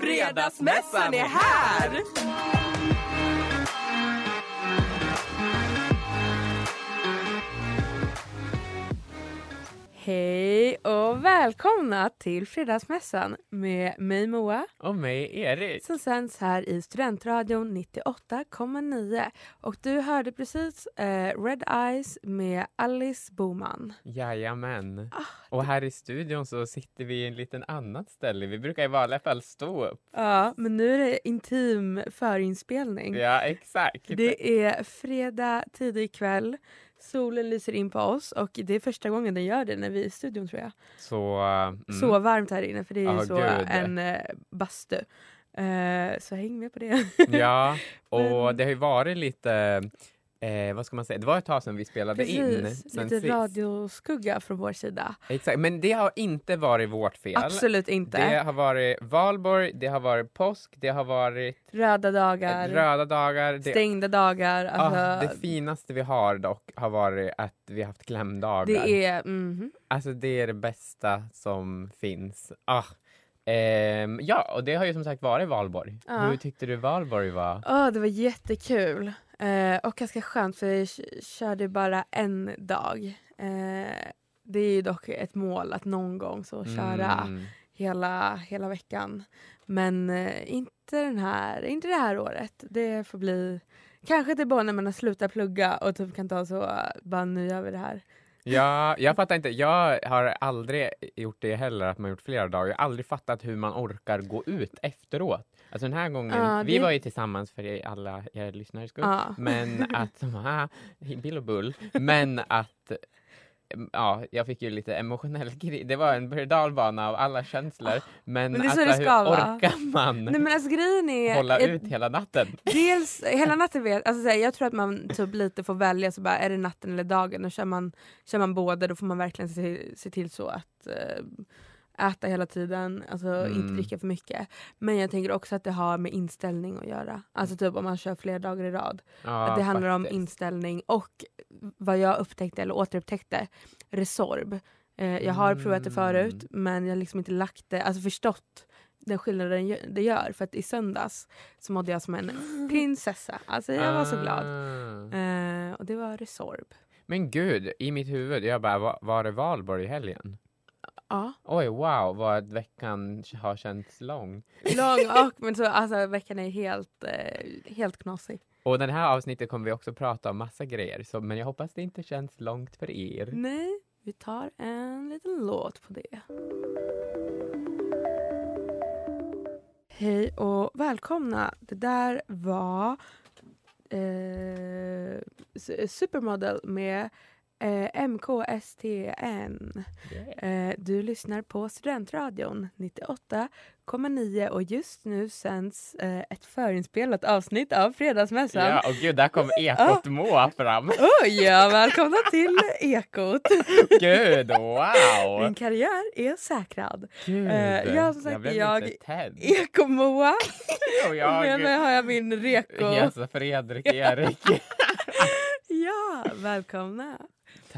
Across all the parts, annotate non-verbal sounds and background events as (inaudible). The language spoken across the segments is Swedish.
Fredagsmässan är här! Hej välkomna till Fredagsmässan med mig Moa Och mig Erik. som sänds här i Studentradion 98,9. Och du hörde precis eh, Red Eyes med Alice Boman. Jajamän. Ah, Och här i studion så sitter vi i en liten annat ställe. Vi brukar i vanliga fall stå upp. Ja, men nu är det intim förinspelning. Ja, exakt. Det är fredag tidig kväll. Solen lyser in på oss och det är första gången den gör det när vi är i studion tror jag. Så... mm. Så varmt här inne för det är ju Ja, så gud. en eh, bastu. Eh, så häng med på det. Ja, (laughs) och det har ju varit lite... Eh, vad ska man säga? Det var ett tag sedan vi spelade in. Precis, sen lite sist. radioskugga från vår sida. Exakt, men det har inte varit vårt fel. Absolut inte. Det har varit valborg, det har varit påsk, det har varit Röda dagar, röda dagar. Det, stängda dagar. Alltså, ah, det finaste vi har dock har varit att vi har haft klämdagar. det är... mhm. Alltså det är det bästa som finns. Ah. Ehm, ja, och det har ju som sagt varit valborg. Ja. Hur tyckte du valborg var? Åh, det var jättekul. Eh, och ganska skönt för jag körde bara en dag. Eh, det är ju dock ett mål att någon gång så köra Mm. hela, hela veckan. Men eh, inte, den här, inte det här året. Det får bli kanske till bara när man har slutat plugga och typ kan ta så, bara nu gör vi det här. Ja, jag fattar inte. Jag har aldrig gjort det heller, att man gjort flera dagar. Jag har aldrig fattat hur man orkar gå ut efteråt. Alltså den här gången, Ja, vi det- var ju tillsammans för er- alla er lyssnares skull. Ja. Men att, (laughs) ah, bill och bull. Men att Ja, jag fick ju lite emotionell (laughs) grej. Det var en berg av alla känslor. Men, Men det alltså, ska hur vara. orkar man Nej men alltså grejen är... hålla ett- ut hela natten? Dels hela (laughs) natten vet alltså, så här, jag tror att man typ lite får välja så bara är det natten eller dagen och kör man, kör man båda då får man verkligen se, se till så att eh, äta hela tiden, alltså Mm. inte dricka för mycket. Men jag tänker också att det har med inställning att göra. Alltså typ om man kör flera dagar i rad. Ja, att det handlar om faktiskt. inställning och vad jag upptäckte eller återupptäckte, Resorb. Eh, jag har provat det förut Mm. men jag har liksom inte lagt det, alltså förstått den skillnaden det gör. För att i söndags så mådde jag som en (gasps) prinsessa. Alltså jag var så glad. Ah. Eh, och det var Resorb. Men gud, i mitt huvud, jag bara, var, var det valborg i helgen? Ja. Oj, wow, vad veckan har känts lång. Lång och men så, alltså veckan är helt, eh, helt knasig. Och den här avsnittet kommer vi också prata om massa grejer, så, men jag hoppas det inte känns långt för er. Nej, vi tar en liten låt på det. Hej och välkomna. Det där var eh, Supermodel med eh, MKSTN. Eh, du lyssnar på Studentradion 98,9 och just nu sänds eh, ett förinspelat avsnitt av Fredagsmässan. Ja, och gud, där kom ekot Moa fram. Oj, ja, välkomna till Ekot. (laughs) Gud, wow! Min karriär är säkrad. Gud, Eh, ja, som sagt, blev jag- lite tänd. Eko-Moa. Och jag, Med mig har jag min reko. Jesa Fredrik Erik. (laughs) Ja, välkomna.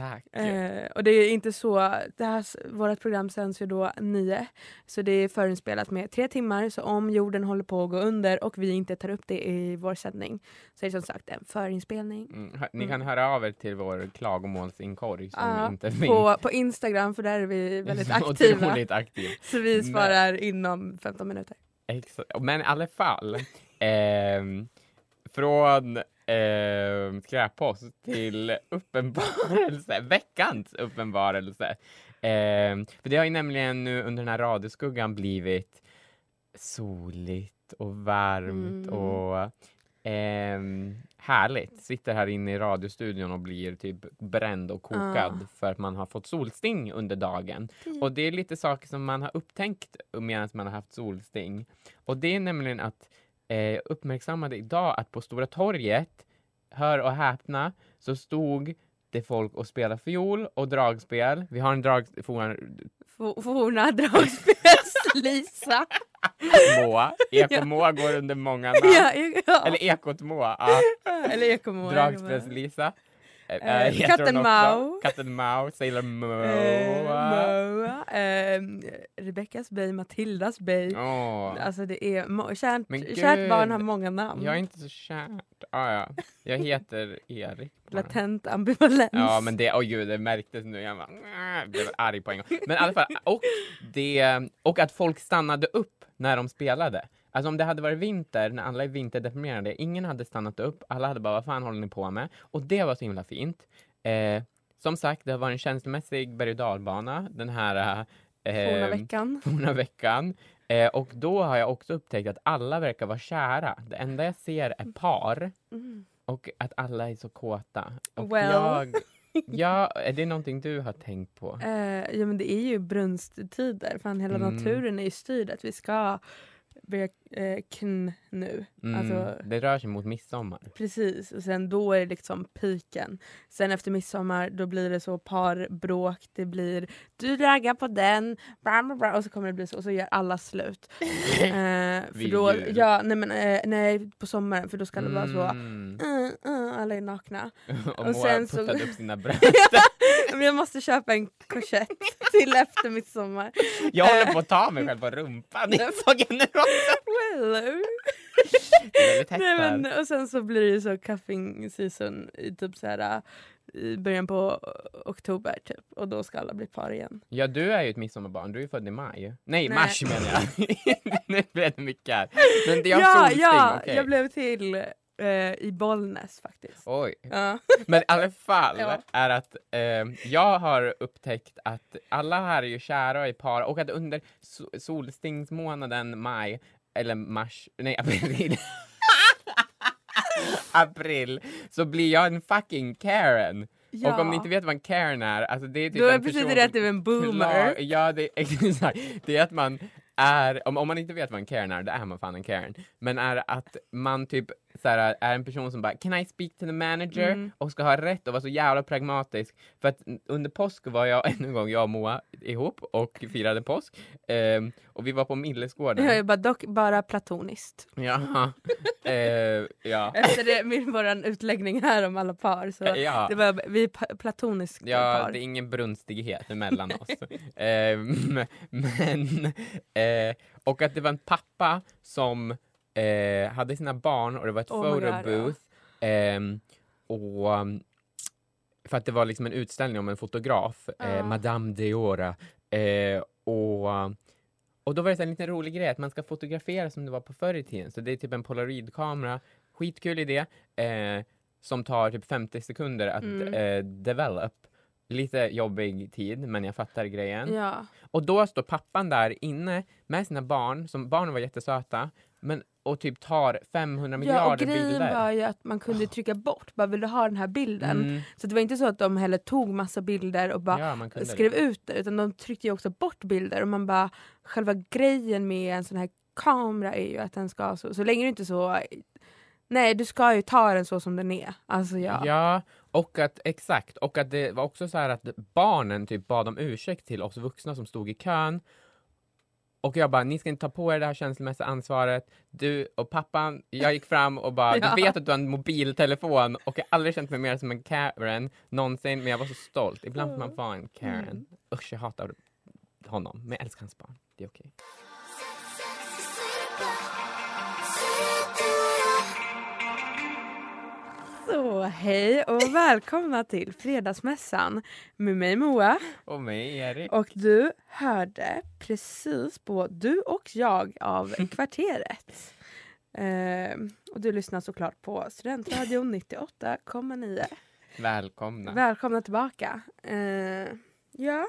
Tack. Eh, och det är inte så, det här, vårt program sänds ju då nio. Så det är förinspelat med tre timmar. Så om jorden håller på att gå under och vi inte tar upp det i vår sändning så är det som sagt en förinspelning. Mm, ni kan höra av er till vår klagomålsinkorg som Ja, inte finns. på, på Instagram för där är vi väldigt (laughs) aktiva. Aktiv. Så vi svarar inom 15 minuter. Exakt. Men i alla fall. (laughs) ehm, från ehm, skräppost till uppenbarelse. (laughs) Veckans uppenbarelse. Ehm, för det har ju nämligen nu under den här radioskuggan blivit soligt och varmt Mm. och ehm, härligt. Sitter här inne i radiostudion och blir typ bränd och kokad Ja. för att man har fått solsting under dagen. Och det är lite saker som man har upptäckt medan man har haft solsting. Och det är nämligen att eh, uppmärksammade idag att på Stora torget, hör och häpna, så stod det folk och spelade fiol och dragspel. Vi har en drag... Forna dragspels-Lisa. (laughs) Moa. Eko-Moa går under många namn. ja, ja. Eller Ekot-Moa. Ja. Eller Ekomoa. Dragspels-Lisa. Heter Katten. Mau. Katten Mau. Sailor Eh, Moa. Eh, Rebeckas bay, Matildas bay. Åh. Alltså det är kärt, gud. kärt barn har många namn. Jag är inte så kärt. Ah, ja. Jag heter Erik. Latent ambivalens. Ja men det, oj gud det märktes nu. Jag bara, blev arg på en gång. Men i alla fall, och, det, och att folk stannade upp när de spelade. Alltså om det hade varit vinter, när alla är vinterdeprimerade, ingen hade stannat upp, alla hade bara vad fan håller ni på med? Och det var så himla fint. Eh, som sagt, det har varit en känslomässig berg och dalbana den här eh, Forna veckan. (laughs) forna veckan. Eh, och då har jag också upptäckt att alla verkar vara kära. Det enda jag ser är par Mm. och att alla är så kåta. Och Well. jag, (laughs) ja, är det någonting du har tänkt på? Eh, ja men det är ju brunsttider. Fan hela Mm. naturen är ju styrd att vi ska börja eh, kn nu. Mm, Alltså, det rör sig mot midsommar. Precis, och sen då är det liksom piken. Sen efter midsommar då blir det så parbråk, det blir du raggar på den, bla bla bla, och så kommer det bli så, och så gör alla slut. (laughs) eh, för då, ja, nej, men, eh, nej, på sommaren för då ska det vara så, uh, uh, alla är nakna. (laughs) Och, och sen så- upp sina (laughs) bröst. Men jag måste köpa en korsett (laughs) till efter midsommar. Jag håller på att ta mig själv på rumpan. Jag såg jag nu också. Well, är Nej, men, och sen så blir det ju så cuffing season i typ så här i början på oktober typ och då ska alla bli par igen. Ja, du är ju ett midsommarbarn. Du är ju född i maj. Nej, Nej. mars menar jag. (laughs) nu blev det mycket här. Men det har ja, solsting, ja, okej. jag blev till eh, i Bollnäs faktiskt. Oj. Ja. (laughs) Men i alla fall Ja. är att eh, jag har upptäckt att alla här är ju kära är par och att under so- solstingsmånaden maj, eller mars, nej (laughs) april. (laughs) april, så blir jag en fucking Karen. Ja. Och om ni inte vet vad en Karen är, alltså det är typ Då en betyder person det att du är en boomer. Ja, det, exakt. Det är att man är, om, om man inte vet vad en Karen är, då är man fan en Karen. Men är att man typ såhär, är en person som bara “Can I speak to the manager?” Mm. och ska ha rätt och vara så jävla pragmatisk. För att under påsk var jag ännu (laughs) en gång, jag och Moa ihop och firade påsk. Ehm, och vi var på Millesgården. Jag är bara, dock bara platoniskt. Jaha. (laughs) Eh, ja. Efter det, min, våran utläggning här om alla par så ja. det var, vi platoniskt Ja, par. det är ingen brunstighet emellan oss. Ehm, (laughs) men, eh, och att det var en pappa som eh, hade sina barn och det var ett Oh photobooth. ehm, och um, för att det var liksom en utställning om en fotograf, eh, Ja. Madame Deora. Eh, och, och då var det så en liten rolig grej att man ska fotografera som det var på förr i tiden. Så det är typ en polaroidkamera, skitkul idé, eh, som tar typ 50 sekunder att Mm. eh, develop. Lite jobbig tid, men jag fattar grejen. Ja. Och då står pappan där inne med sina barn, som barnen var jättesöta, men, och typ tar 500 ja, och miljarder grejen bilder. var ju att man kunde trycka bort, bara vill du ha den här bilden? Mm, Så det var inte så att de heller tog massa bilder och bara ja, skrev det. ut det utan de tryckte ju också bort bilder och man bara själva grejen med en sån här kamera är ju att den ska så, så länge du inte så Nej du ska ju ta den så som den är. Alltså ja. Ja, och att exakt, och att det var också så här att barnen typ bad om ursäkt till oss vuxna som stod i kön. Och jag bara, ni ska inte ta på er det här känslomässiga ansvaret. Du och pappan, jag gick fram och bara, Ja. du vet att du har en mobiltelefon och jag har aldrig känt mig mer som en Karen någonsin, men jag var så stolt. Ibland får man vara en Karen. Mm. Usch, jag hatar honom, men jag älskar hans barn. Det är okej. Så hej och välkomna till Fredagsmässan med mig Moa. Och mig, Erik. Och du hörde precis på Du och jag av (laughs) Kvarteret. Ehm, och du lyssnar såklart på Studentradion 98,9. Välkomna. Välkomna tillbaka. Ehm, ja.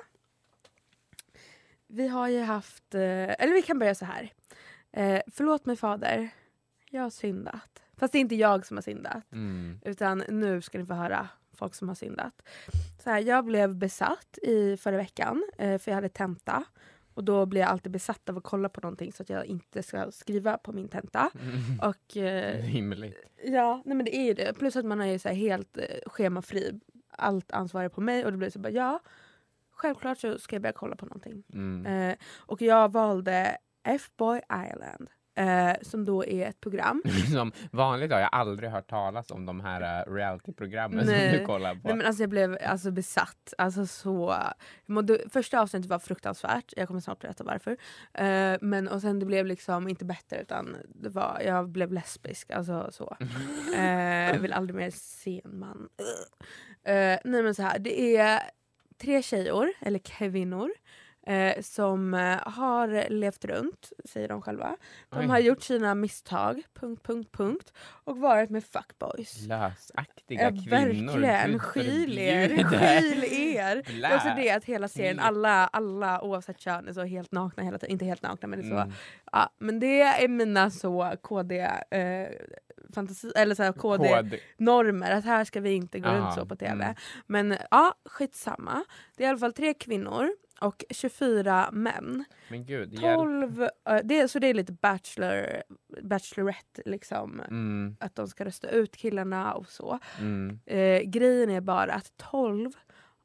Vi har ju haft, eh, eller vi kan börja så här. Eh, förlåt mig fader, jag har syndat. Fast det är inte jag som har syndat. Mm. Utan nu ska ni få höra folk som har syndat. Så här, jag blev besatt i förra veckan eh, för jag hade tenta. Och då blir jag alltid besatt av att kolla på någonting så att jag inte ska skriva på min tenta. Mm. (laughs) Och eh, Rimligt. ja, nej men det är ju det. Plus att man är ju så helt eh, schemafri. Allt ansvar är på mig och då blir det så bara ja, självklart så ska jag börja kolla på någonting. Mm. Eh, och jag valde F-Boy Island. Eh, som då är ett program. (laughs) Som vanligt har jag aldrig hört talas om de här uh, realityprogrammen som du kollar på. Nej, men alltså jag blev alltså besatt. Alltså så, mådde, första avsnittet var fruktansvärt, jag kommer snart berätta varför. Eh, men, och sen det blev liksom inte bättre utan det var, jag blev lesbisk. Alltså så. (laughs) Eh, jag vill aldrig mer se en man. Eh, nej men så här, det är tre tjejor, eller kvinnor. Eh, som eh, har levt runt, säger de själva. De Oj. har gjort sina misstag, punkt, punkt, punkt. Och varit med fuckboys. Lösaktiga Ja, kvinnor. verkligen. Skyl er. Skyl er. (laughs) Det är också det att hela serien, alla, alla oavsett kön är så helt nakna hela tiden. Inte helt nakna men det är så. Mm. Ja, men det är mina så KD eh, fantasi, eller så här, KD Kod. normer att här ska vi inte gå Aha, runt så på tv. mm. Men ja, skitsamma. Det är i alla fall tre kvinnor och 24 män. Men gud, hjälp. 12, eh, det, så det är lite bachelor, bachelorette liksom. Mm, Att de ska rösta ut killarna och så. mm. Eh, grejen är bara att 12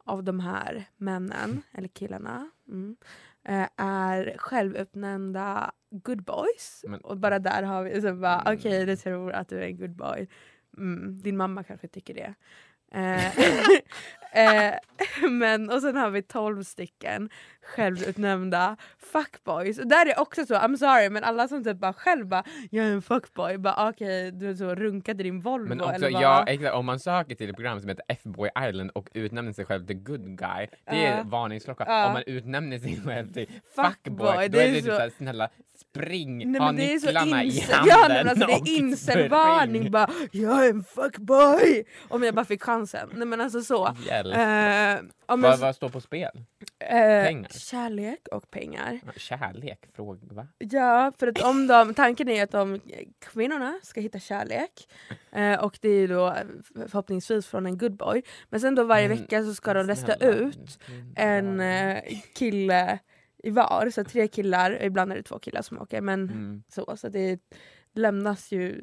av de här männen, eller killarna, mm, eh, är självutnämnda good boys. Men- och bara där har vi så bara, Mm. okej du tror att du är en good boy. Mm, din mamma kanske tycker det. Eh, (laughs) eh, men, och sen har vi 12 stycken självutnämnda fuckboys. Och där är också så, I'm sorry men alla som typ bara själv bara jag är en fuckboy, bara okej du är så runkade din Volvo Men också, eller vad? ja, exakt, om man söker till ett program som heter F-Boy Island och utnämner sig själv till good guy, det är Ja. varningsklocka. Ja. Om man utnämner sig själv till Fuckboy, fuckboy, då det är det typ så- såhär, snälla spring, Nej, ha det nycklarna i (laughs) handen Ja, men alltså, det är incelvarning bara jag är en fuckboy! Om jag bara fick chansen. Nej men alltså så. Hjälp. Om vad, vad står på spel? eh, pengar? Kärlek och pengar. Kärlek? Fråga, va? Ja, för att om de, tanken är att de kvinnorna ska hitta kärlek. Eh, och det är ju då förhoppningsvis från en good boy. Men sen då varje Men vecka så ska de rösta ut mm, en eh, kille i var. Så tre killar, ibland är det två killar som åker. Men Mm, så, så det lämnas ju,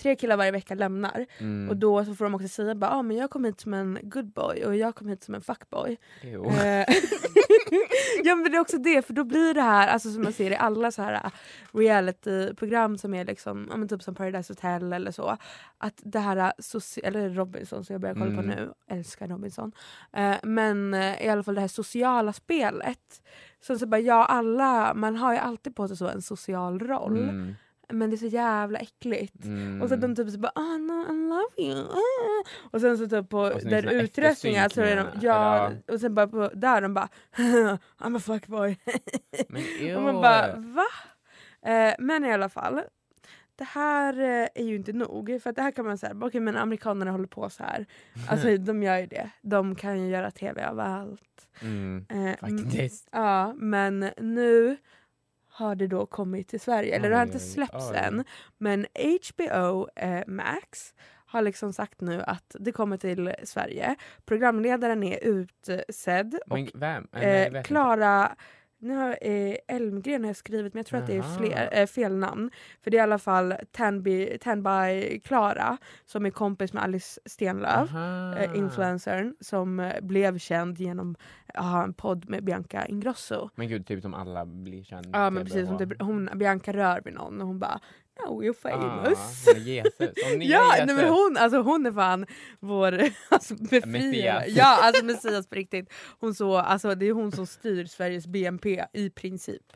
tre killar varje vecka lämnar. mm. Och då så får de också säga bara, ah, men jag kom hit som en good boy och jag kom hit som en fuckboy. Eh, (laughs) ja men det är också det, för då blir det här, alltså som man ser i alla så här uh, realityprogram som är liksom, ja, men typ som Paradise Hotel eller så. Att det här, soci- eller Robinson som jag börjar kolla på Mm. nu, älskar Robinson. Eh, men eh, i alla fall det här sociala spelet. Så, så bara, ja alla, man har ju alltid på sig så en social roll. Mm, Men det är så jävla äckligt. mm. Och så de typ så bara oh, no, I love you. ah." Och sen så typ på där såna utröstningar så är de, ja, och sen bara på där de bara (laughs) I'm a fuckboy. Men (laughs) och man bara va? Eh, men i alla fall. Det här eh, är ju inte nog. För att det här kan man säga, okej men amerikanerna håller på så här. Alltså (laughs) de gör ju det. De kan ju göra tv av allt. Mm, Eh, faktiskt. Ja, men nu har det då kommit till Sverige. Eller det har inte släppts än. Men HBO eh, Max har liksom sagt nu att det kommer till Sverige. Programledaren är utsedd. Och Men vem? Nej, jag eh, vet Klara nu har eh, Elmgren har skrivit men jag tror att det är fler, eh, fel namn. För det är i alla fall Tanby, Tanby Klara som är kompis med Alice. Stenlöf Aha. eh, influencern som eh, blev känd genom ha en podd med Bianca Ingrosso. Men gud, typ som alla blir kända. Ja men precis, vara. typ, hon, Bianca rör vid någon och hon bara Oh you're Ah, famous. hon är Jesus. Hon (laughs) ja, Jesus. nej, men hon, alltså, hon är fan vår (laughs) alltså, befriare. Messias. Ja alltså Messias på riktigt. Hon så, alltså, det är hon som styr Sveriges BNP i princip.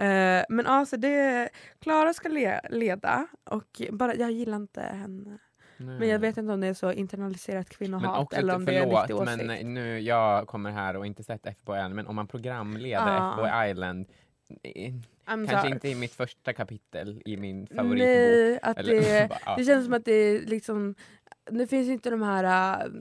Eh, men alltså det, Klara ska le, leda och bara, jag gillar inte henne. Nej. Men jag vet inte om det är så internaliserat kvinnohat eller om det är en riktig förlåt, åsikt. men nu, jag kommer här och inte sett F-Boy Island, men om man programleder Ja. F-Boy Island, I'm kanske sorry. inte i mitt första kapitel i min favoritbok. Nej, att det, (laughs) bara, ja. det känns som att det är liksom det finns inte de här uh,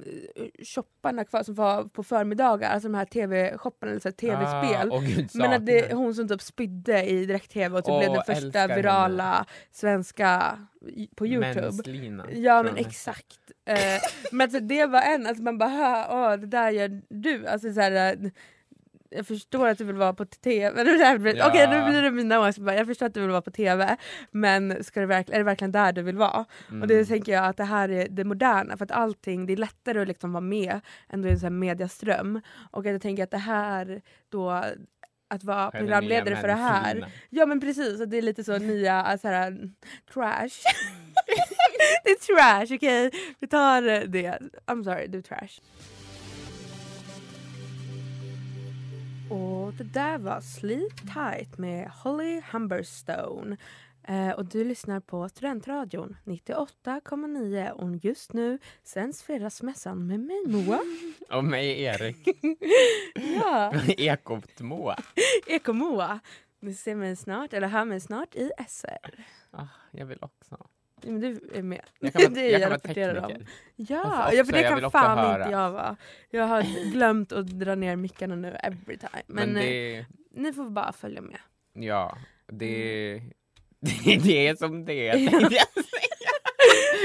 shopparna kvar som var på förmiddagar, alltså de här tv-shopparna eller så tv-spel. Ah, gud, Men att det hon som typ spydde i direkt-tv och typ Åh, blev den första henne. virala svenska i- på Youtube. Menslina. Ja men exakt. Eh, men alltså, det var en, alltså man bara "Hö, åh det där gör du. Alltså, så här, eh, jag förstår att du vill vara på tv. (laughs) Ja. Okej nu blir det mina åsikter. Jag förstår att du vill vara på tv men ska det verkl- är det verkligen där du vill vara? Mm. Och det tänker jag att det här är det moderna för att allting, det är lättare att liksom vara med än i en sån här mediaström. Och att jag tänker att det här då att vara programledare för det här? Ja men precis, att det är lite så nya så här, (laughs) trash. (laughs) det är trash, okej? Vi tar det. I'm sorry, du är trash. Och det där var Sleep Tight med Holly Humberstone. Eh, och du lyssnar på Studentradion 98,9 och just nu sänds Fredagsmässan med mig Moa. (laughs) Och mig Erik. (laughs) ja, (laughs) Ekot-Moa. Eko-Moa. Ni ser mig snart, eller hör mig snart i SR. Ah, jag vill också. Men du är med. Jag kan vara, (laughs) Det jag vara rapporterar om. Ja, Alltså ja för det jag kan fan höra. inte jag vara. Jag har glömt att dra ner mickarna nu every time. Men, Men eh, det, ni får bara följa med. ja, det, Mm. det, (laughs) det är som det är. (laughs) jag.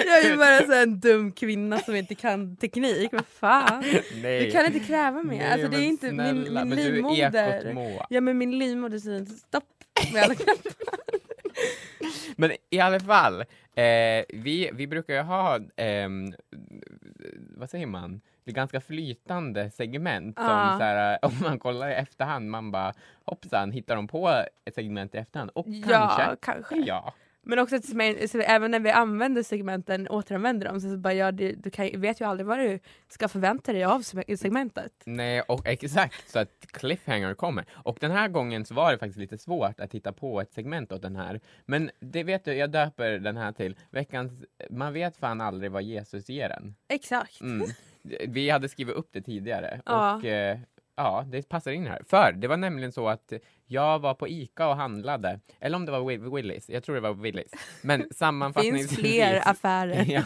Jag är bara så en dum kvinna som inte kan teknik. Vad fan. Nej. Du kan inte kräva mer. Nej, alltså, det är inte min, snälla, min är livmoder. Ja men min livmoder säger inte stopp med alla knappar. Men i alla fall, eh, vi, vi brukar ju ha, ehm, vad säger man, det är ganska flytande segment som Ja. så här, (laughs) om man kollar i efterhand, man bara hoppsan, hittar de på ett segment i efterhand? Och Ja, kanske, kanske. ja. Men också att även när vi använder segmenten, återanvänder dem, så, så bara, ja, det, du kan, vet ju aldrig vad du ska förvänta dig av seg- segmentet. Nej, och exakt så att cliffhanger kommer. Och den här gången så var det faktiskt lite svårt att hitta på ett segment åt den här. Men det vet du, jag döper den här till veckans, man vet fan aldrig vad Jesus ger en. Exakt. Mm. (laughs) Vi hade skrivit upp det tidigare Ja. och eh, ja, det passar in här. För det var nämligen så att jag var på ICA och handlade, eller om det var Wi- Willys, jag tror det var Willys. Men (laughs) sammanfattningsvis... finns fler affärer.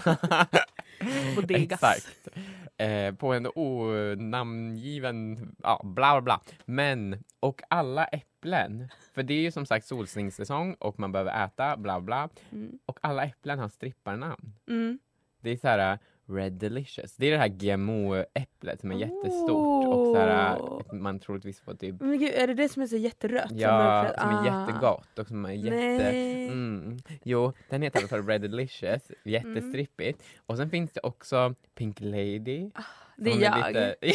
(laughs) Bodegas. (laughs) Exakt. Eh, på en onamngiven, ja, bla bla bla. Men, och alla äpplen, för det är ju som sagt solsningssäsong och man behöver äta, bla bla. Mm. Och alla äpplen har stripparnamn. Mm. Det är så här Red Delicious. Det är det här GMO-äpplet som är jättestort och så här, Oh. man troligtvis får typ Men gud, är det det som är så jätterött? Ja, som är Ah. jättegott och som är jätte... Nej. Mm. Jo, den heter i alla fall Red Delicious, jättestrippigt. Och sen finns det också Pink Lady. Det är jag. Lite... (laughs)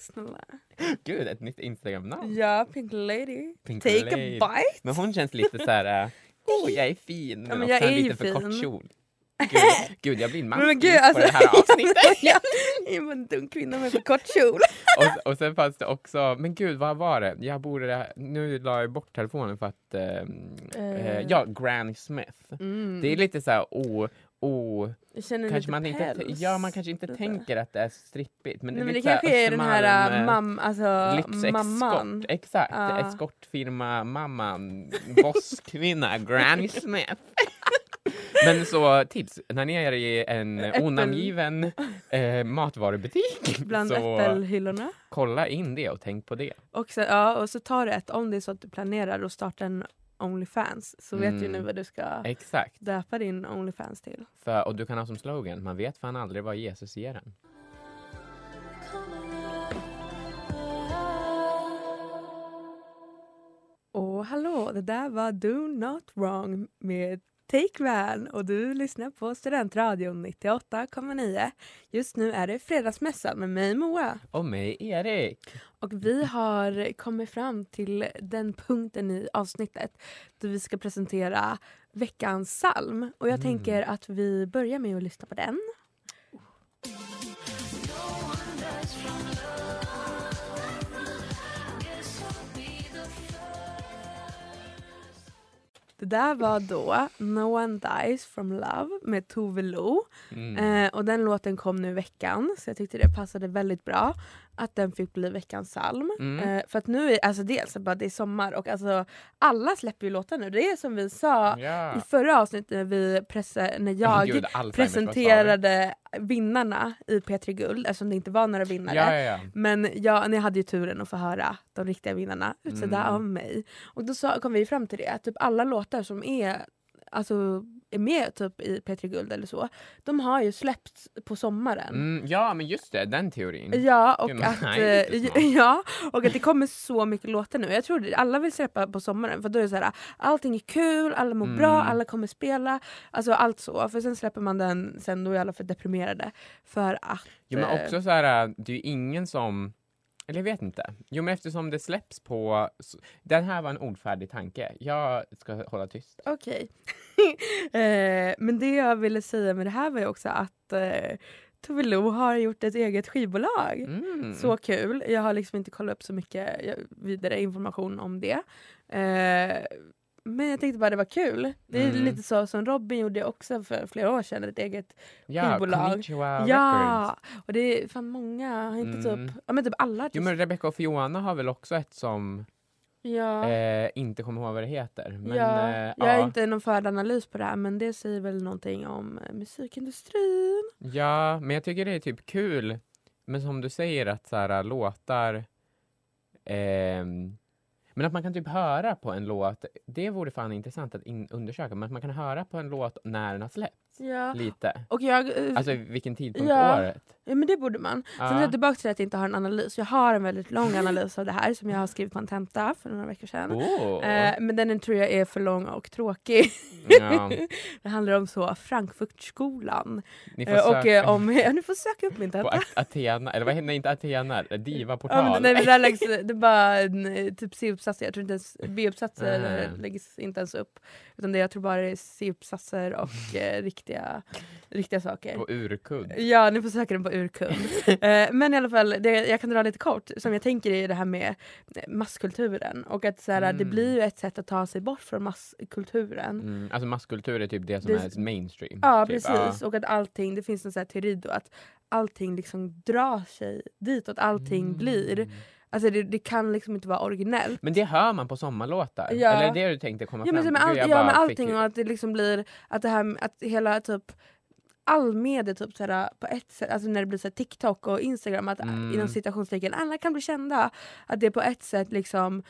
Snälla. Gud, ett nytt Instagram-namn. Ja, Pink Lady. Pink Take Lady. a bite. Men hon känns lite så här. (laughs) uh, oh jag är fin. Ja, men jag är lite för fin. kort kjol. Gud, (laughs) gud jag blir men gud, på alltså, det här (laughs) avsnittet. jag är en dum kvinna med för kort kjol. (laughs) och, och sen fanns det också, men gud vad var det? Jag borde, nu la jag bort telefonen för att, ehm, eh, Eh. ja, Granny Smith. Mm. Det är lite så här, o, o, Jag känner kanske man inte, ja man kanske inte tänker att det är strippigt. Men det, Nej, är men det kanske är den här äh, eh, mam, alltså, mamman. Exakt. Ja. Eskortfirma mamman, bosskvinna, Granny Smith. Men så tips, när ni är i en Äppel. onamngiven eh, matvarubutik Bland så äppelhyllorna. kolla in det och tänk på det. Och så, ja, och så tar du ett, om det är så att du planerar att starta en Onlyfans så vet du Mm. nu vad du ska Exakt. döpa din Onlyfans till. För, och du kan ha som slogan, man vet fan aldrig vad Jesus ger en. Och hallå, det där var Do Not Wrong med Take Van och du lyssnar på Studentradion 98,9. Just nu är det Fredagsmässan med mig Moa Och mig Erik. och vi har kommit fram till den punkten i avsnittet då vi ska presentera veckans psalm och jag Mm. tänker att vi börjar med att lyssna på den. Det där var då No One Dies From Love med Tove Lo. Mm. Eh, och den låten kom nu i veckan så jag tyckte det passade väldigt bra. Att den fick bli veckans psalm. Mm. Eh, för att nu är alltså dels bara det är sommar och alltså alla släpper ju låtar nu. Det är som vi sa Ja. i förra avsnittet när, vi presse, när jag Gud, presenterade vinnarna i P3 Guld eftersom det inte var några vinnare. Ja, ja, ja. Men jag, ni hade ju turen att få höra de riktiga vinnarna utsedda Mm. av mig. Och då sa, kom vi fram till det, att typ alla låtar som är, alltså, är med typ i P3 Guld eller så, de har ju släppts på sommaren. Mm, ja, men just det, den teorin. Ja och, Gud, att, (laughs) nej, eh, ja, och att det kommer så mycket låtar nu. Jag tror det, alla vill släppa på sommaren för då är det så här, allting är kul, alla mår Mm. bra, alla kommer spela. Alltså allt så. För sen släpper man den, sen då är alla för deprimerade. För att... Jo men eh, också så här, det är ju ingen som, eller jag vet inte. Jo men eftersom det släpps på, den här var en ordfärdig tanke. Jag ska hålla tyst. Okej. (laughs) eh, men det jag ville säga med det här var ju också att eh, Tove Lo har gjort ett eget skivbolag. Mm. Så kul. Jag har liksom inte kollat upp så mycket eh, vidare information om det. Eh, men jag tänkte bara det var kul. Det är Mm. lite så som Robin gjorde också för flera år sedan, ett eget ja, skivbolag. Ja! Och det är fan många, har inte Mm. typ, ja men typ alla Jo artister. men Rebecca och Fiona har väl också ett som ja. eh, inte kommer ihåg vad det heter. Men, ja, eh, jag har ja. inte någon fördanalys på det här men det säger väl någonting om eh, musikindustrin. ja, men jag tycker det är typ kul. Men som du säger att så här, låtar ehm, men att man kan typ höra på en låt, det vore fan intressant att in, undersöka, men att man kan höra på en låt när den har släppts. Ja. Lite. Och jag, eh, Alltså vilken tidpunkt Ja. på året. ja men det borde man. Sen är Ja. jag tillbaka till att jag inte har en analys. Jag har en väldigt lång (laughs) analys av det här som jag har skrivit på en tenta för några veckor sedan. Oh. Eh, men den tror jag är för lång och tråkig. ja. (laughs) det handlar om så Frankfurtskolan. Ni får Eh, och eh, om, (laughs) ja, ni får söka upp min på tenta. At- Athena, eller vad nej, inte Athena, Ja, Diva-portal. men, nej, men där läggs, det är bara en, typ C-uppsatser, jag tror inte ens B-uppsatser Ah. läggs inte ens upp. Utan det jag tror bara är C-uppsatser och eh, riktiga, riktiga saker. På urkudd. Ja, ni får söka den på urkund. (laughs) eh, men i alla fall, det, jag kan dra lite kort, som jag tänker är det här med masskulturen. Och att så här, det Mm. blir ju ett sätt att ta sig bort från masskulturen. Mm, alltså masskultur är typ det som Det- är mainstream. Ja, typ. precis. Och att allting, det finns en här teori då att allting liksom drar sig ditåt, allting Mm. blir. Alltså det, det kan liksom inte vara originellt. Men det hör man på sommarlåtar. Ja. Eller är det du tänkte komma Ja men, fram till? all, ja, fick allting ju- och att det liksom blir att det här att hela typ all media typ såhär, på ett sätt, alltså när det blir så här TikTok och Instagram att Mm. inom citationstecken alla kan bli kända. Att det på ett sätt liksom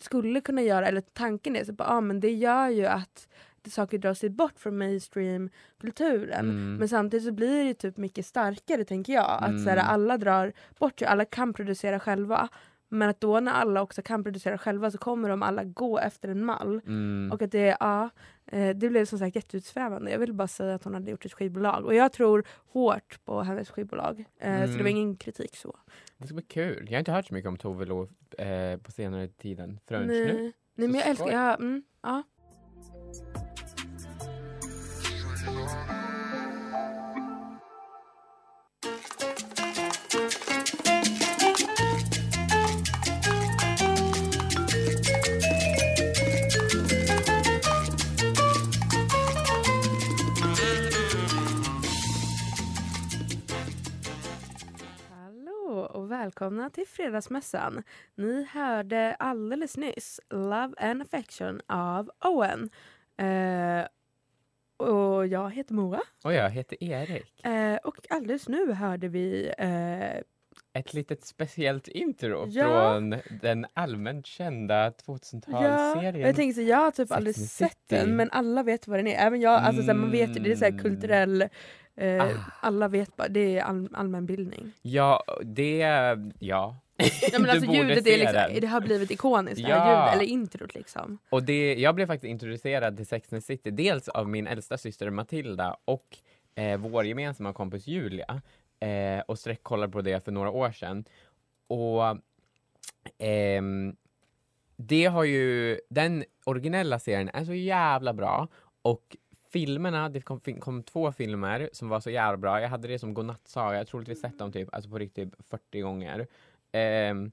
skulle kunna göra, eller tanken är så bara, ah, men det gör ju att saker drar sig bort från mainstream-kulturen. Mm. Men samtidigt så blir det typ mycket starkare tänker jag. Att så här, Mm. alla drar bort sig, alla kan producera själva. Men att då när alla också kan producera själva så kommer de alla gå efter en mall. Mm. Och att det, ja, eh, det blev som sagt jätteutsvävande. Jag ville bara säga att hon hade gjort ett skivbolag. Och jag tror hårt på hennes skivbolag. Eh, Så det Mm. var ingen kritik så. Det ska bli kul. Jag har inte hört så mycket om Tove Lo eh, på senare tiden förrän Nej, nu. Nej men jag älskar, ja, mm, ja välkomna till Fredagsmässan. Ni hörde alldeles nyss Love and Affection av Owen. Eh, och jag heter Moa. Och jag heter Erik. Eh, och alldeles nu hörde vi eh, Ett litet speciellt intro Ja. från den allmänt kända Ja, 2000-talsserien. jag tänker så jag har typ aldrig sett den men alla vet vad den är. Även jag, alltså, så här, man vet ju, det är så Mm. kulturell, eh, Ah. alla vet bara, det är all, allmänbildning. Ja, det... Ja. Ja, men (laughs) alltså ljudet är liksom, det har blivit ikoniskt, det Ja. ljudet, eller introt liksom. Och det, jag blev faktiskt introducerad till Sex and the City, dels av min äldsta syster Matilda och eh, vår gemensamma kompis Julia. Eh, och sträckkollade på det för några år sedan. Och ehm, det har ju, den originella serien är så jävla bra och filmerna, det kom, kom två filmer som var så jävla bra. Jag hade det som godnattsaga, jag har troligtvis sett dem typ, alltså på riktigt 40 gånger. Ehm,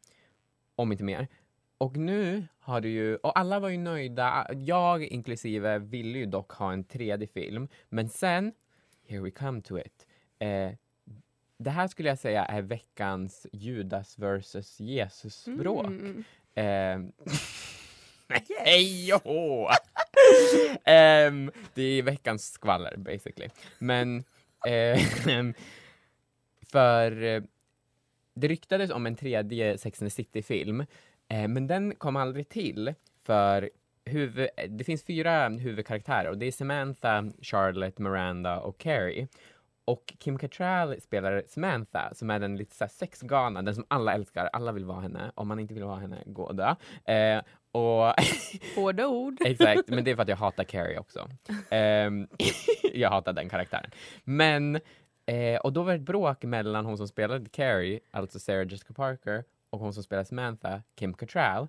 om inte mer. Och nu har du ju, och alla var ju nöjda, jag inklusive ville ju dock ha en tredje film, men sen, here we come to it, eh, det här skulle jag säga är veckans Judas versus Jesus-bråk. Mm. Ehm, (laughs) Hej och hå! (laughs) Ehm, Det är veckans skvaller basically. Men (laughs) ehm, för eh, det ryktades om en tredje Sex and the City-film, eh, men den kom aldrig till för huvud, det finns fyra huvudkaraktärer och det är Samantha, Charlotte, Miranda och Carrie. Och Kim Cattrall spelar Samantha som är den lite så här sexgalna, den som alla älskar, alla vill vara henne. Om man inte vill vara henne, gå och dö. Eh, och (laughs) Hårda ord. Exakt, men det är för att jag hatar Carrie också. Ehm, (laughs) jag hatar den karaktären. Men, eh, och då var det ett bråk mellan hon som spelade Carrie, alltså Sarah Jessica Parker, och hon som spelar Samantha, Kim Cattrall.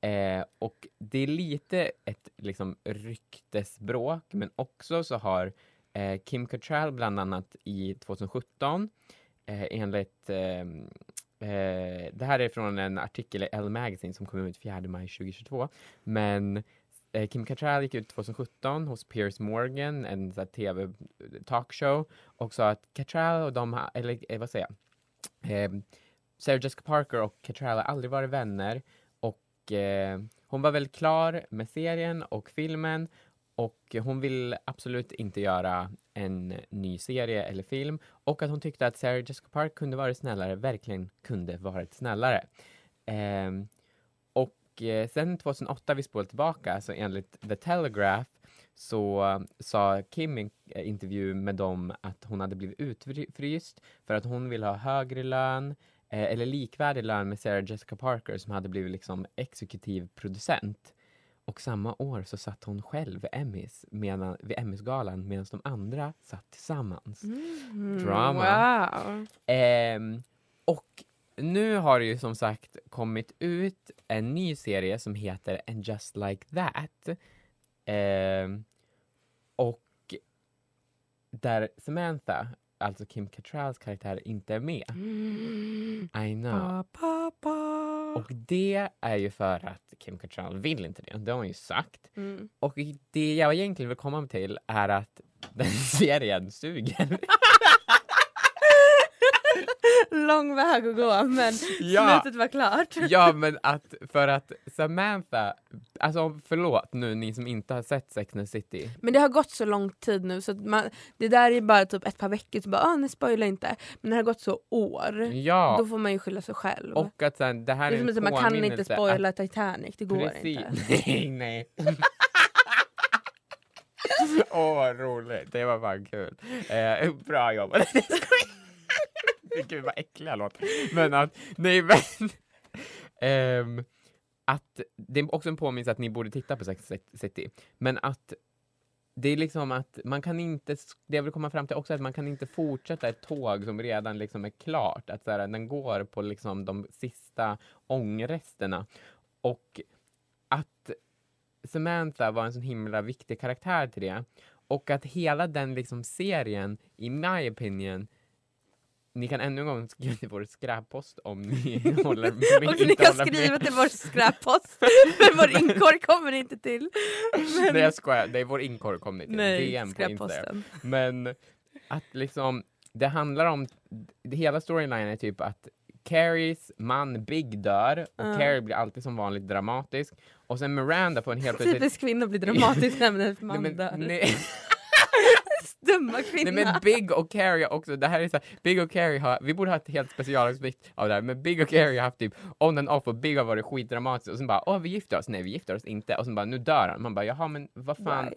Eh, och det är lite ett liksom, ryktesbråk, men också så har eh, Kim Cattrall bland annat i 2017 eh, enligt ehm, Eh, det här är från en artikel i Elle Magazine som kom ut 4 maj 2022. Men Eh, Kim Cattrall gick ut 2017 hos Piers Morgan, en här, tv eh, talkshow, och sa att Cattrall och de, eller eh, vad säger jag, eh, Sarah Jessica Parker och Cattrall har aldrig varit vänner och eh, hon var väl klar med serien och filmen och hon vill absolut inte göra en ny serie eller film och att hon tyckte att Sarah Jessica Parker kunde varit snällare, verkligen kunde varit snällare. Eh, och eh, sen 2008, vi spolar tillbaka, så enligt The Telegraph så eh, sa Kim i en eh, intervju med dem att hon hade blivit utfryst för att hon ville ha högre lön eh, eller likvärdig lön med Sarah Jessica Parker som hade blivit liksom exekutiv producent. Och samma år så satt hon själv vid Emmys, medan, vid Emmys-galan medan de andra satt tillsammans. Mm. Drama. Wow. Ehm, och nu har det ju som sagt kommit ut en ny serie som heter And just like that. Ehm, och där Samantha, alltså Kim Cattralls karaktär, inte är med. Mm. I know. Pa, pa, pa. Och det är ju för att Kim Cattrall vill inte det, det har hon ju sagt. Mm. Och det jag egentligen vill komma till är att (laughs) den serien suger. (laughs) (laughs) Lång väg att gå men (laughs) Ja. slutet var klart. (laughs) Ja, men att för att Samantha, alltså förlåt nu ni som inte har sett Sex and the City. Men det har gått så lång tid nu så att man, det där är bara typ ett par veckor så bara ah, nej spoila inte. Men det har gått så år. Ja, Då får man ju skylla sig själv. och att sen, det här det är är en att säga, man kan inte påminnelse spoila Titanic, det att, går precis, inte. nej, nej. Åh vad roligt, det var fan kul. Eh, bra jobbat. (laughs) Gud vad äckliga låter. Men att, nej men. um, att det är också en påminnelse att ni borde titta på Sex and the City. Men att det är liksom att man kan inte, det jag vill komma fram till också är att man kan inte fortsätta ett tåg som redan liksom är klart. Att så här, den går på liksom de sista ångresterna. Och att Samantha var en så himla viktig karaktär till det. Och att hela den liksom serien, i my opinion, ni kan ännu en gång skriva till vår skräppost om ni (laughs) håller Och ni inte kan med. skriva till vår skräppost, (laughs) men vår inkorg kommer inte till. Men, Nej jag skojar, det är vår inkorg kom ni till. nej, DM på Instagram. skräpposten. Men att liksom, det handlar om, hela storylinen är typ att Carries man Big dör och Ja. Carrie blir alltid som vanligt dramatisk. Och sen Miranda på en helt. Typisk kvinna blir dramatisk när hennes (laughs) man Nej, dör. nej, Dumma kvinna. nej men Big och Carrie också, det här är så här, Big och Carrie har, vi borde ha ett helt specialavsnitt av det här, men Big och Carrie har haft typ on and off och Big har varit skitdramatisk och sen bara åh vi gifter oss, nej vi gifter oss inte och sen bara nu dör han, man bara jaha men vad fan, Why?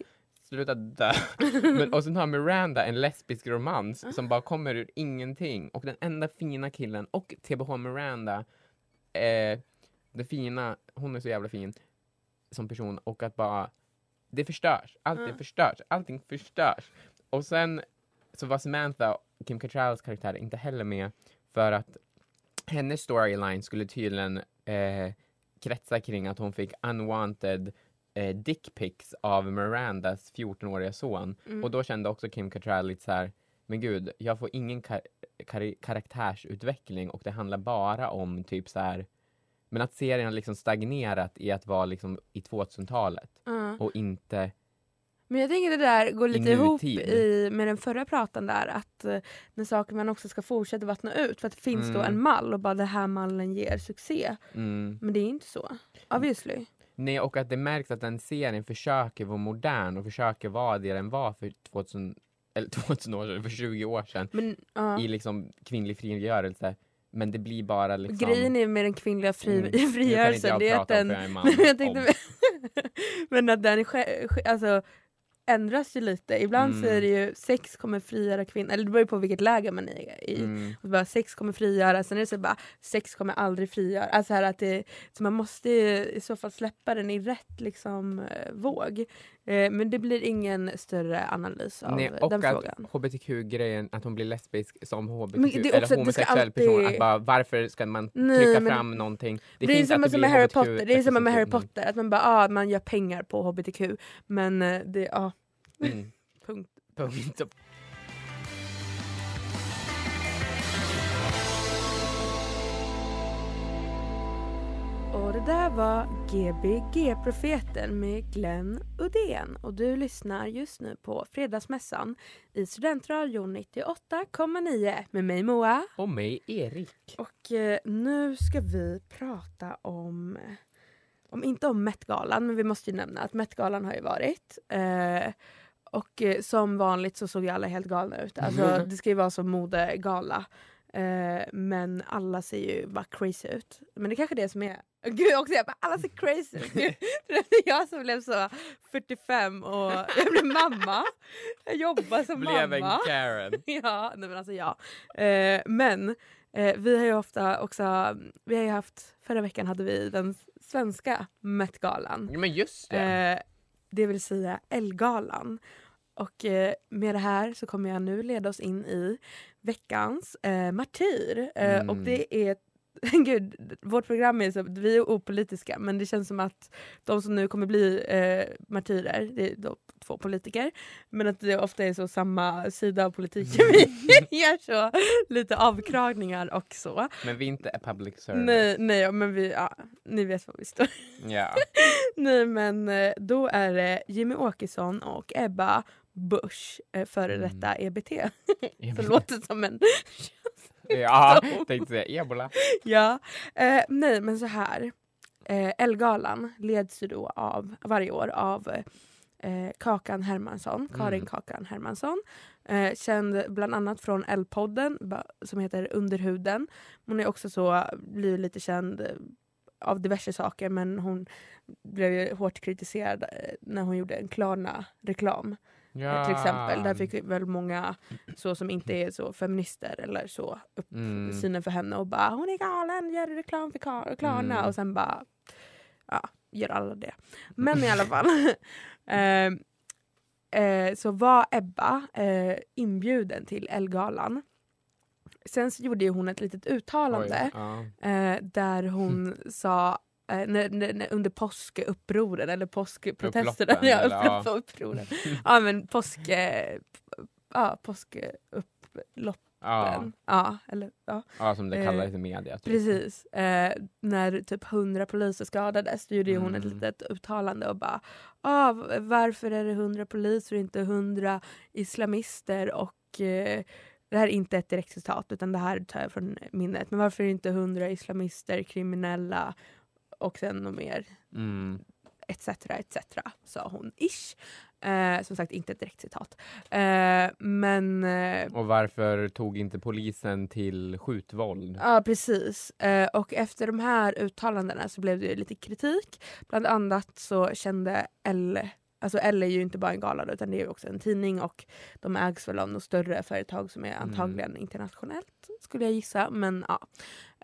sluta dö. (laughs) Men, och sen har Miranda en lesbisk romans som bara kommer ur ingenting. Och den enda fina killen, och TBH Miranda, eh, det fina, hon är så jävla fin som person och att bara, det förstörs. Allting Mm. förstörs. Allting förstörs. Och sen så var Samantha, Kim Cattralls karaktär, inte heller med för att hennes storyline skulle tydligen eh, kretsa kring att hon fick unwanted eh, dickpics av Mirandas 14-åriga son. Mm. Och då kände också Kim Cattrall lite så här, men gud, jag får ingen kar- kar- karaktärsutveckling och det handlar bara om typ så här, men att serien har liksom stagnerat i att vara liksom i 2000-talet Ja. Och inte Men jag tänker det där går lite I ihop i, med den förra pratan där att eh, när saker man också ska fortsätta vattna ut för att det finns då Mm. en mall och bara den här mallen ger succé. Mm. Men det är inte så. Obviously. Nej, och att det märks att den serien försöker vara modern och försöker vara det den var för 2000, eller (laughs) 2000 år sedan, för 20 år sedan. Men ja. I liksom kvinnlig frigörelse. Men det blir bara liksom... Grejen är med den kvinnliga fri, Mm. Frigörelsen, jag det är att prata om den... för jag är (laughs) man. Jag tänkte. (laughs) men att den alltså, ändras ju lite. Ibland så Mm. är det ju sex kommer frigöra kvinnor, eller det beror ju på vilket läge man är i. Mm. Bara, sex kommer frigöra, sen är det så bara sex kommer aldrig frigöra. Alltså här att det, så man måste ju i så fall släppa den i rätt liksom, eh, våg. Eh, men det blir ingen större analys av Nej, eh, och den att frågan. hbtq-grejen, att hon blir lesbisk som hbtq, det är eller det homosexuell alltid- person. Att bara, varför ska man Nej, trycka men- fram någonting? Det, är finns samma som med Harry Potter, det är samma med Harry. Potter, att man bara ah, man gör pengar på hbtq. Men eh, det, ja, Mm. (laughs) punkt. Punkt. Och det där var Gbg-profeten med Glenn Udén. Och du lyssnar just nu på Fredagsmässan i Studentradion 98,9 med mig Moa. Och mig, Erik. Och eh, nu ska vi prata om, om inte om Met-galan, men vi måste ju nämna att Met-galan har ju varit. Eh, och eh, som vanligt så såg ju alla helt galna ut. Alltså Mm. det ska ju vara som modegala. Eh, men alla ser ju bara crazy ut. Men det är kanske är det som är... (laughs) Gud också, jag bara, alla ser crazy ut. (laughs) (laughs) det är jag som blev så 45 och jag blev mamma. Jag jobbar som Blev en mamma. Karen. Ja, nej men alltså ja. Eh, men eh, vi har ju ofta också, vi har ju haft, förra veckan hade vi den svenska Met-galan. Men just det. Eh, det vill säga Ellegalan. Och eh, med det här så kommer jag nu leda oss in i veckans eh, martyr. Eh, Mm. Och det är (laughs) Gud, vårt program är så, vi är opolitiska men det känns som att de som nu kommer bli eh, martyrer, det är då två politiker, men att det ofta är så samma sida av politiken. (laughs) Vi (laughs) gör så lite avkragningar och så. Men vi inte är public service. Nej, nej men vi, ja, ni vet var vi står. Ja. Nej men eh, då är det Jimmy Åkesson och Ebba Busch, eh, före Mm. detta EBT. Som låter som en... (laughs) ja, tänkte säga ebola. ja. Eh, nej men så här. Eh, Ellegalan leds ju då av, varje år av eh, Kakan Hermansson, Karin Mm. Kakan Hermansson. Eh, känd bland annat från L-podden som heter Underhuden. Hon är också så, blir lite känd eh, av diverse saker men hon blev ju hårt kritiserad eh, när hon gjorde en Klarna-reklam. Ja. Till exempel. Där fick väl många så som inte är så feminister eller så upp Mm. synen för henne och bara hon är galen, gör reklam för Klar- Klarna Mm. och sen bara ja, gör alla det. (laughs) Men i alla fall. (laughs) eh, eh, så var Ebba eh, inbjuden till Ellegalan. Sen så gjorde hon ett litet uttalande Oj, ja. eh, där hon (laughs) sa när, när, när, under påskupproren eller påskprotesterna. Upploppen, (laughs) ja, ja. upplopp, upproren. (laughs) ja men påsk... Eh, ja, påskupploppen. Ja. Ja, eller ja. ja, som det Eh, kallades i media. Typ. Precis. Eh, när typ 100 poliser skadades då gjorde ju hon ett Mm. litet uttalande och bara ah, varför är det 100 poliser och inte 100 islamister och eh, det här är inte ett direkt citat utan det här tar jag från minnet. Men varför är det inte 100 islamister, kriminella och sen något mer Mm. etc. etc. sa hon ish. Eh, som sagt inte ett direkt citat. Eh, men eh, Och varför tog inte polisen till skjutvåld? Ja, precis. Eh, och efter de här uttalandena så blev det lite kritik. Bland annat så kände L, alltså L är ju inte bara en gala utan det är ju också en tidning och de ägs väl av något större företag som är Mm. antagligen internationellt, skulle jag gissa. Men ja.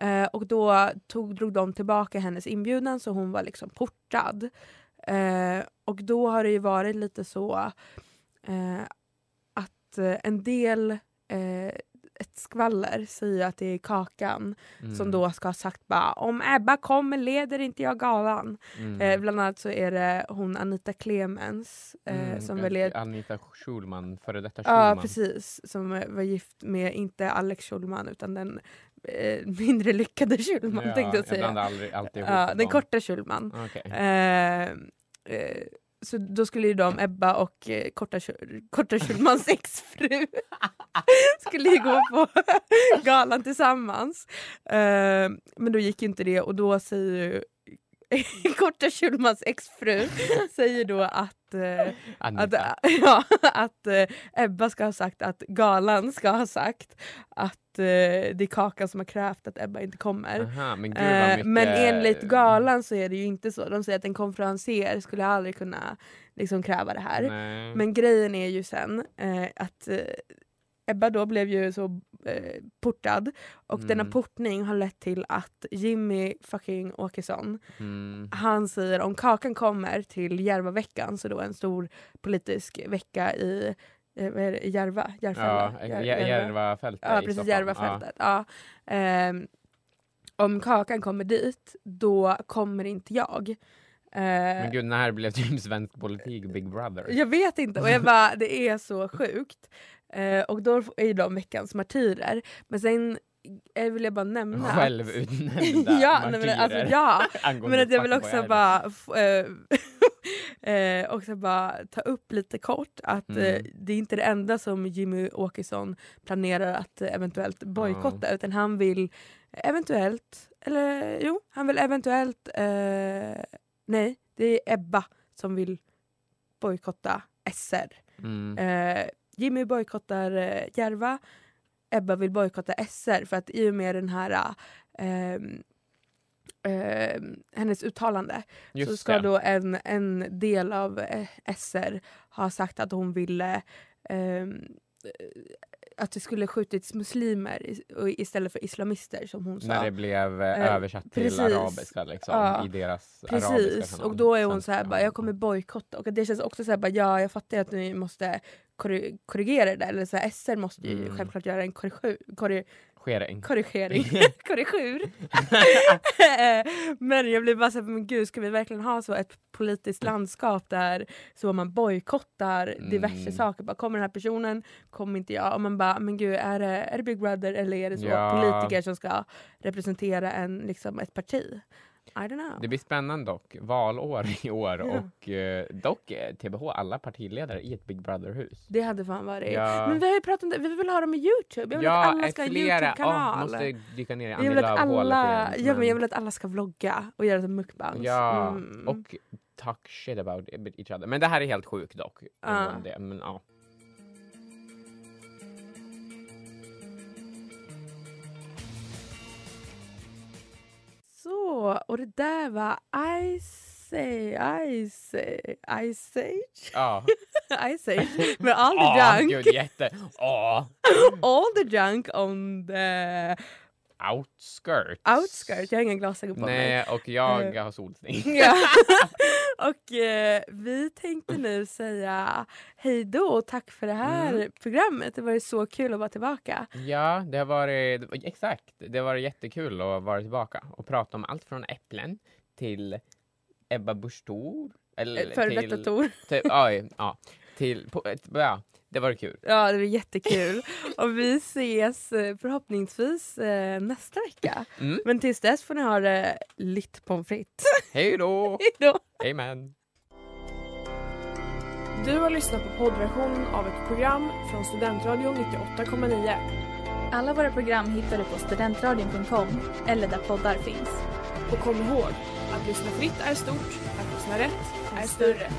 Eh, och då tog, drog de tillbaka hennes inbjudan så hon var liksom portad. Eh, och då har det ju varit lite så eh, att eh, en del eh, ett skvaller säger att det är Kakan Mm. som då ska ha sagt bara om Ebba kommer leder inte jag galan. Mm. Eh, bland annat så är det hon Anita Clemens eh, Mm, som ja, väl är Anita Schulman, före detta Ja Schulman. precis, som var gift med inte Alex Schulman utan den eh, (laughs) mindre lyckade Schulman tänkte jag säga. blandar aldrig alltid ihop Ja, den dem. korta Schulman. Okej. Så då skulle ju de, Ebba och eh, Korta, Korta Kjellmans (laughs) exfru, skulle gå på galan tillsammans. Eh, men då gick ju inte det och då säger (laughs) Korta Kjellmans exfru säger då att, eh, att, (laughs) ja, att eh, Ebba ska ha sagt att galan ska ha sagt att eh, det är Kakan som har krävt att Ebba inte kommer. Aha, men gud vad Eh, mycket... Men enligt galan så är det ju inte så. De säger att en konferenser skulle aldrig kunna liksom, kräva det här. Nej. Men grejen är ju sen eh, att eh, Ebba då blev ju så eh, portad och denna Mm. portning har lett till att Jimmy fucking Åkesson Mm. han säger om Kakan kommer till Järvaveckan, så då en stor politisk vecka i eh, det, Järva? Järfälla? Ja, Jär- Jär- Järvafältet Ja precis. Järvafältet. Ja. Ehm, om Kakan kommer dit, då kommer inte jag. Eh, Men gud, när blev typ svensk politik Big Brother? jag vet inte och jag bara, det är så sjukt. Eh, och då är ju de veckans martyrer. Men sen eh, vill jag bara nämna Självutnämnda (laughs) ja, nej, men, martyrer alltså, ja, (laughs) men att jag vill också bara, eh, (laughs) eh, också bara ta upp lite kort att Mm. eh, det är inte det enda som Jimmy Åkesson planerar att eh, eventuellt bojkotta utan han vill eventuellt, eller jo, han vill eventuellt, eh, nej det är Ebba som vill bojkotta SR. Mm. Eh, Jimmy bojkottar eh, Järva, Ebba vill bojkotta SR för att i och med den här eh, eh, hennes uttalande Just så ska det. då en, en del av eh, SR ha sagt att hon ville ehm, eh, att det skulle skjutits muslimer istället för islamister som hon sa. När det blev eh, Eh, översatt till precis. arabiska liksom, Ja. i deras arabiska Precis, och då är hon så här, bara, jag kommer bojkotta. Och det känns också så här, bara, ja jag fattar att ni måste korri- korrigera det. Eller så här, SR måste ju Mm. självklart göra en korrigu- korri- Skering. korrigering. Korrigur. (laughs) (laughs) men jag blir bara så här, men gud ska vi verkligen ha så ett politiskt landskap där så man bojkottar diverse Mm. saker. Bara, kommer den här personen, kommer inte jag. Och man bara, men gud är det, är det Big Brother eller är det så Ja. politiker som ska representera en, liksom, ett parti? I don't know. Det blir spännande dock. Valår i år Ja. och eh, dock eh, TBH alla partiledare i ett Big Brother-hus. Det hade fan varit... Ja. Men vi har ju pratat om det, vi vill ha dem i Youtube. Jag vill att alla ska ha en. Youtube-kanal. måste dyka ner i jag vill, att alla, igen. ja, men jag vill att alla ska vlogga och göra mukbangs. Ja, Mm. och talk shit about each other. Men det här är helt sjukt dock. Ja. Det. Men, ja. Det där var Ice Ice Ice Age? Ja. (laughs) Ice Age (laughs) med all the junk. gud, jätte... Åh. (laughs) all the junk on the Outskirts. outskirts. Jag har inga glasögon på mig. Nej, och jag Eh. har solsting. (laughs) Ja. (laughs) och eh, vi tänkte nu säga hej då och tack för det här Mm. programmet. Det var så kul att vara tillbaka. Ja, det har varit... Exakt. Det har varit jättekul att vara tillbaka och prata om allt från äpplen till Ebba Busch Thor. Eller Före detta. Tor. till oj, ja. Till... På, ja, det var kul. Ja, det var jättekul. (laughs) och vi ses eh, förhoppningsvis eh, nästa vecka. Mm. Men tills dess får ni ha det litt pommes frites. (laughs) Hej då! (laughs) Hej då! Amen. Du har lyssnat på poddversion av ett program från Studentradion 98,9. Alla våra program hittar du på studentradion.com eller där poddar finns. Och kom ihåg, att lyssna fritt är stort, att lyssna rätt är större.